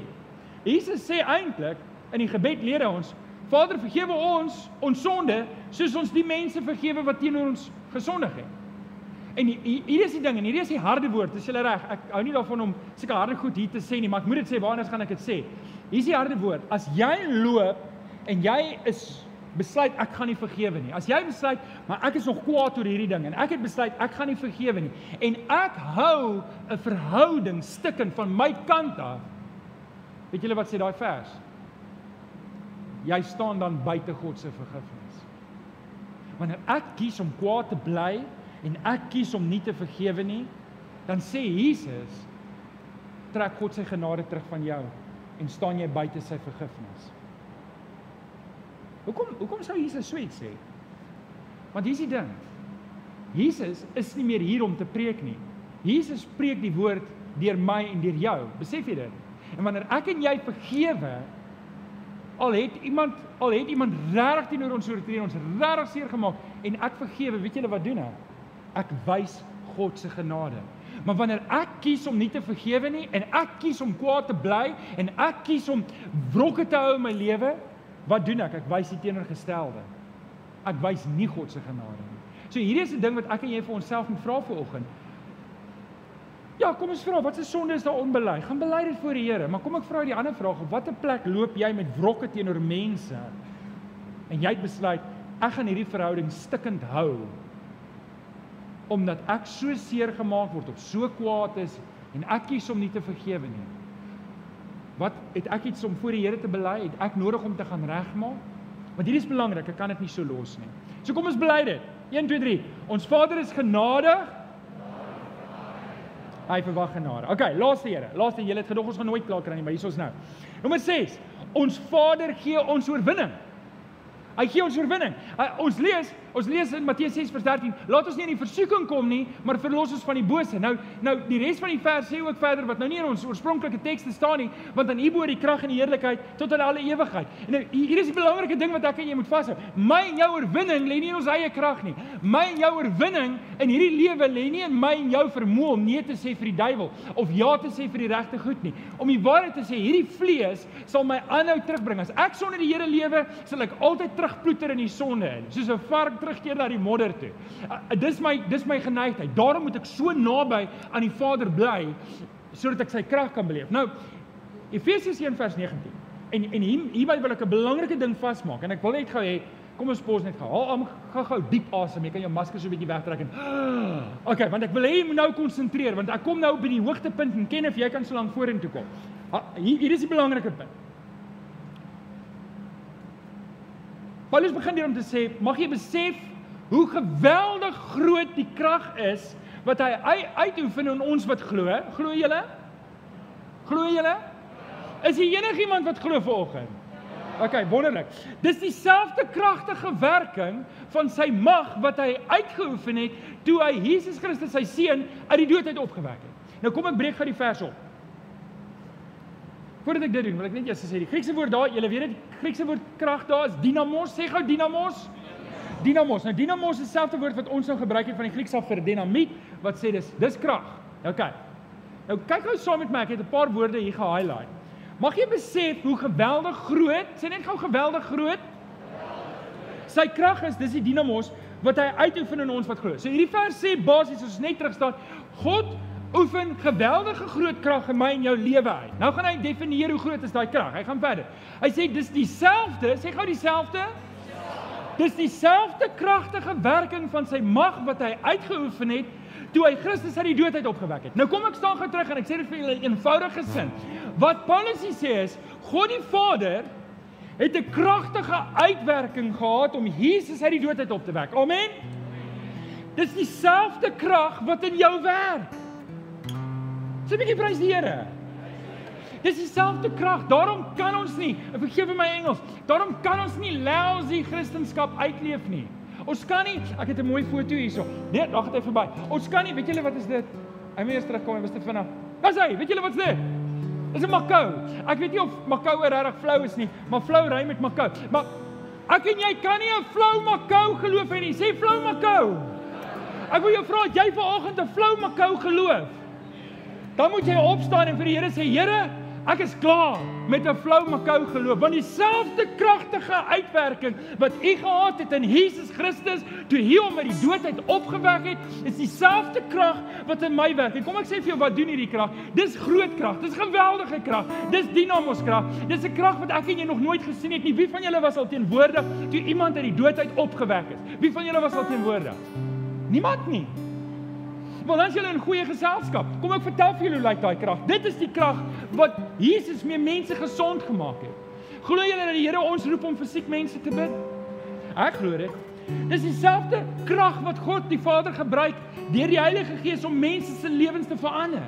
Jesus sê eintlik in die gebed leer ons: Vader, vergewe ons ons sonde soos ons die mense vergewe wat teenoor ons gesondig het. En hier is die ding en hier is die harde woord. Dis julle reg. Ek hou nie daarvan om seker harde goed hier te sê nie, maar ek moet dit sê waar anders gaan ek dit sê. Hier is die harde woord. As jy loop en jy is besluit ek gaan nie vergewe nie. As jy besluit maar ek is nog kwaad oor hierdie ding en ek het besluit ek gaan nie vergewe nie en ek hou 'n verhouding stikken van my kant af. Weet julle wat sê daai vers? Jy staan dan buite God se vergifnis. Wanneer ek kies om kwaad te bly en ek kies om nie te vergewe nie, dan sê Jesus trek God sy genade terug van jou en staan jy buite sy vergifnis. Hoekom hoekom sou Jesus so iets sê? Want hier is die ding. Jesus is nie meer hier om te preek nie. Jesus preek die woord deur my en deur jou. Besef jy dit? En wanneer ek en jy vergewe, al het iemand al het iemand regtig teenoor ons oortree, ons regtig seer gemaak en ek vergewe, weet julle wat doen ek? Ek wys God se genade. Maar wanneer ek kies om nie te vergewe nie en ek kies om kwaad te bly en ek kies om wrokke te hou in my lewe, wat doen ek? Ek wys die teenoorgestelde. Ek wys nie God se genade nie. So hierdie is 'n ding wat ek en jy vir onsself moet vra vanoggend. Ja, kom ons vra, wat se sonde is daar onbely? Gaan bely dit voor die Here, maar kom ek vra die ander vraag, op watter plek loop jy met wrokke teenoor mense? En jy het besluit, ek gaan hierdie verhouding stikkend hou omdat ek so seer gemaak word of so kwaad is en ek kies om nie te vergewe nie. Wat het ek iets om voor die Here te bely? Het ek nodig om te gaan regmaak? Want hierdie is belangrik, ek kan dit nie so los nie. So kom ons bely dit. 1 2 3. Ons Vader is genadig. Hy verwag genade. Okay, laaste Here. Laaste, julle het gedog ons gaan nooit klaar kry nie, maar hier is ons nou. Nommer 6. Ons Vader gee ons oorwinning. Hy gee ons oorwinning. Uh, ons lees, ons lees in Matteus 6:13, laat ons nie in die versoeking kom nie, maar verlos ons van die bose. Nou, nou die res van die vers sê ook verder wat nou nie in ons oorspronklike teks staan nie, want aan U behoort die krag en die heerlikheid tot aan alle ewigheid. En nou hier is die belangrike ding wat ek en jy moet vashou. My en jou oorwinning lê nie in ons eie krag nie. My en jou oorwinning in hierdie lewe lê nie in my en jou vermoë om nee te sê vir die duiwel of ja te sê vir die regte goed nie. Om die waarheid te sê, hierdie vlees sal my aanhou terugbring. As ek sonder die Here lewe, sal ek altyd terugploeter in die sonde in, soos 'n vark terugkeer na die modder toe. Dis my dis my geneigtheid. Daarom moet ek so naby aan die Vader bly sodat ek sy krag kan beleef. Nou Efesiërs 1:19. En en hier hierby wil ek 'n belangrike ding vasmaak en ek wil net gou hê kom ons pos net gou. Haal gou-gou diep asem. Jy kan jou masker so 'n bietjie wegtrek en [gasps] Okay, want ek wil hê jy moet nou konsentreer want ek kom nou by die hoogtepunt en ken of jy kan so lank vorentoe kom. Hier hier is die belangrike punt. Paulus begin hier om te sê, mag jy besef hoe geweldig groot die krag is wat hy uitoefen in ons wat glo. Glo julle? Glo julle? Is hier enigiemand wat glo vanoggend? OK, wonderlik. Dis dieselfde kragtige werking van sy mag wat hy uitgeoefen het toe hy Jesus Christus sy seun uit die dood uit opgewek het. Nou kom ek breek gou die vers op. Voordat ek dit doen, wil ek net eers sê die Griekse woord daar, julle weet dit, Griekse woord krag daar is dynamos. Sê gou dynamos. Dynamos. Nou dynamos is dieselfde woord wat ons nou gebruik het van die Grieks af vir dynamiet wat sê dis dis krag. OK. Nou kyk gou saam met my, ek het 'n paar woorde hier ge-highlight. Mag jy besef hoe geweldig groot, sê net gou geweldig groot. Sy krag is, dis die dynamos wat hy uitoefen in ons wat glo. So hierdie vers sê basies as ons net terug staan, God oefen geweldige groot krag in my en jou lewe uit. Nou gaan hy definieer hoe groot is daai krag. Hy gaan verder. Hy sê dis dieselfde, sê gou dieselfde. Dis dieselfde kragtige werking van sy mag wat hy uitgeoefen het toe hy Christus uit die dood uit opgewek het. Nou kom ek staan terug en ek sê dit vir julle in eenvoudige sin. Wat Paulus sê is God die Vader het 'n kragtige uitwerking gehad om Jesus uit die dood uit op te wek. Amen. Dis dieselfde krag wat in jou werk. Sê 'n bietjie prys die Here. Dis dieselfde krag. Daarom kan ons nie, vergewe my Engels, daarom kan ons nie lousy Christendom uitleef nie. Ons kan nie, ek het 'n mooi foto hierso. Nee, wag net verby. Ons kan nie, weet julle wat is dit? Hy moet eers terugkom, hy was te vinnig. Dis hy, weet julle wat's dit? Dis 'n Makou. Ek weet nie of Makou regtig flou is nie, maar flou ry met Makou. Maar ek en jy kan nie 'n flou Makou geloof hê nie. Sê flou Makou. Ek wil jou vra, jy vanoggend 'n flou Makou geloof? Dan moet jy opstaan en vir die Here sê Here Ek is klaar met 'n flou makou geloof want dieselfde kragtige uitwerking wat u gehad het in Jesus Christus toe hy hom uit die dood uit opgewek het, is dieselfde krag wat in my werk. En kom ek sê vir jou wat doen hierdie krag? Dis groot krag. Dis geweldige krag. Dis dinamos krag. Dis 'n krag wat ek en jy nog nooit gesien het nie. Wie van julle was al teenwoordig toe iemand uit die dood uit opgewek is? Wie van julle was al teenwoordig? Niemand nie. Want dan is julle in goeie geselskap. Kom ek vertel vir julle hoe lyk daai krag. Dit is die krag wat Jesus mee mense gesond gemaak het. Glo julle dat die Here ons roep om vir siek mense te bid? Ek glo dit. Dis dieselfde krag wat God die Vader gebruik deur die Heilige Gees om mense se lewens te verander.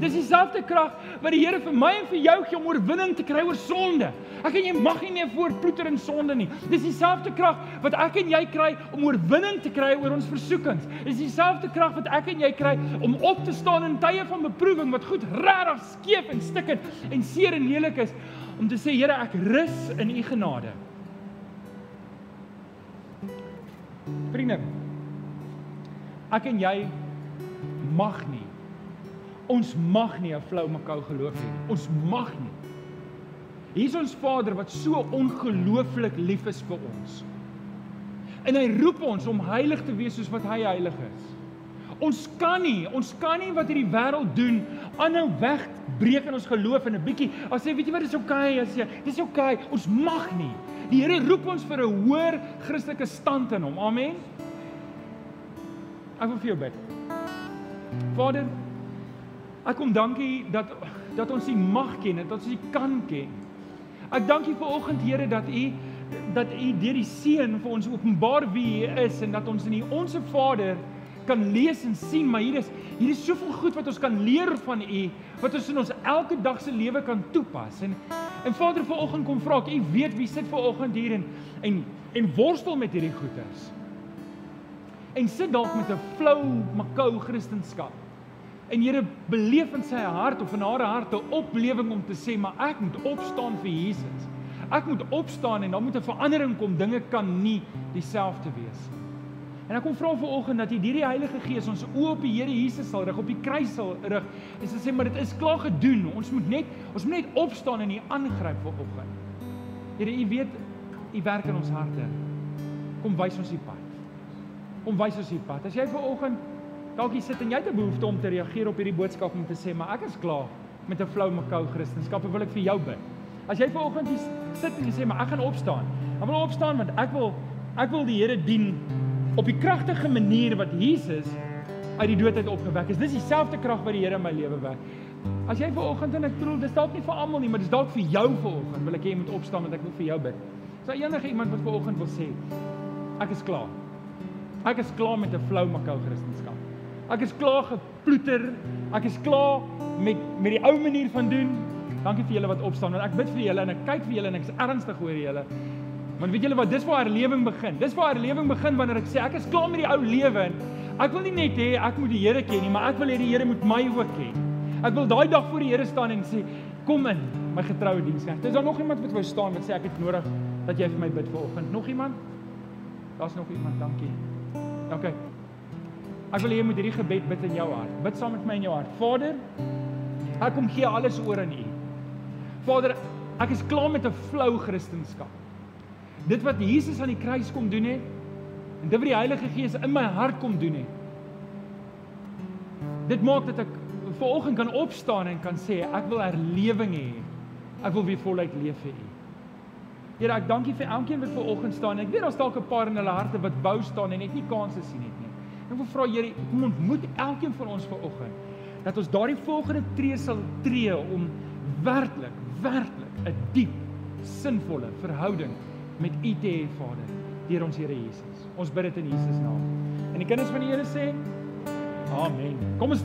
Dis dieselfde krag wat die Here vir my en vir jou gee om oorwinning te kry oor sonde. Ek en jy mag nie meer voortploeter in sonde nie. Dis dieselfde krag wat ek en jy kry om oorwinning te kry oor ons versoekings. Dis dieselfde krag wat ek en jy kry om op te staan in tye van beproewing wat goed regtig skeef en stikkend en seer en lelik is om te sê Here ek rus in u genade. Vriende, ek en jy mag nie Ons mag nie 'n flou makou geloof hê nie. Ons mag nie. Hier is ons Vader wat so ongelooflik lief is vir ons. En hy roep ons om heilig te wees soos wat hy heilig is. Ons kan nie, ons kan nie wat hierdie wêreld doen aanhou wegbreek in ons geloof en 'n bietjie as sê weet jy wat oukei okay, as jy dis okay, ons mag nie. Die Here roep ons vir 'n hoër Christelike stand in hom. Amen. Ek wil vir jou bid. Vader, ek kom dankie dat dat ons U mag ken en dat ons U kan ken. Ek dank U vir oggend Here dat U dat U deur die seën vir ons openbaar wie U is en dat ons in U onsse Vader kan lees en sien, maar hier is hier is soveel goed wat ons kan leer van U wat ons in ons elke dag se lewe kan toepas. En en Vader, vanoggend kom vra ek, U weet wie sit vanoggend hier en en en worstel met hierdie goeters. En sit dalk met 'n flou makou Christendom. En Here beleef in sy hart of in haar hart 'n oplewing om te sê, maar ek moet opstaan vir Jesus. Ek moet opstaan en dan moet 'n verandering kom. Dinge kan nie dieselfde wees nie. En ek kom vra vir oggend dat U deur die Heilige Gees ons oë op die Here Jesus sal rig, op die kruis sal rig. En sê maar dit is klaar gedoen. Ons moet net ons moet net opstaan en U aangryp vir oggend. Here, U weet U werk in ons harte. Kom wys ons die pad. Kom wys ons die pad. As jy vir oggend dalk hier sit en jy het 'n behoefte om te reageer op hierdie boodskap om te sê, maar ek is klaar met 'n flou makou Christendom, wil ek vir jou bid. As jy vir oggend hier sit en jy sê, maar ek gaan opstaan. Ek wil opstaan want ek wil ek wil die Here dien op die kragtige manier wat Jesus uit die dood uit opgewek is. Dis dieselfde krag wat die Here in my lewe werk. As jy vanoggend en ek bedoel, dis dalk nie vir almal nie, maar dis dalk vir jou vanoggend. Wil ek hê jy moet opstaan want ek wil vir jou bid. Is daar enige iemand wat vanoggend wil sê ek is klaar. Ek is klaar met 'n flou makou Christendom. Ek is klaar geploeter. Ek is klaar met met die ou manier van doen. Dankie vir julle wat opstaan want ek bid vir julle en ek kyk vir julle en ek is ernstig oor julle. Want weet julle wat, dis waar herlewing begin. Dis waar herlewing begin wanneer ek sê ek is klaar met die ou lewe. Ek wil nie net hê ek moet die Here ken nie, maar ek wil hê die Here moet my ook ken. Ek wil daai dag voor die Here staan en sê, "Kom in, my getroue diensknegt." Is daar nog iemand wat wou staan wat sê ek het nodig dat jy vir my bid vanoggend? Nog iemand? Daar's nog iemand, dankie. OK. Ek wil hê jy moet hierdie gebed bid in jou hart. Bid saam met my in jou hart. Vader, ek kom gee alles oor aan U. Vader, ek is klaar met 'n flou Christendom dit wat Jesus aan die kruis kom doen het en dit wat die Heilige Gees in my hart kom doen het. Dit maak dat ek vanoggend kan opstaan en kan sê ek wil herlewing hê. Ek wil weer voluit leef vir U. Here, ek dankie vir elkeen wat vanoggend staan. Ek weet daar's dalk 'n paar in hulle harte wat bou staan en net nie kansse sien het nie. Ek wil vra Here, kom ontmoet elkeen van ons vanoggend dat ons daardie volgende tree sal tree om werklik, werklik 'n diep, sinvolle verhouding met U te hê, Vader, deur ons Here Jesus. Ons bid dit in Jesus naam. En die kinders van die Here sê: Amen. Kom ons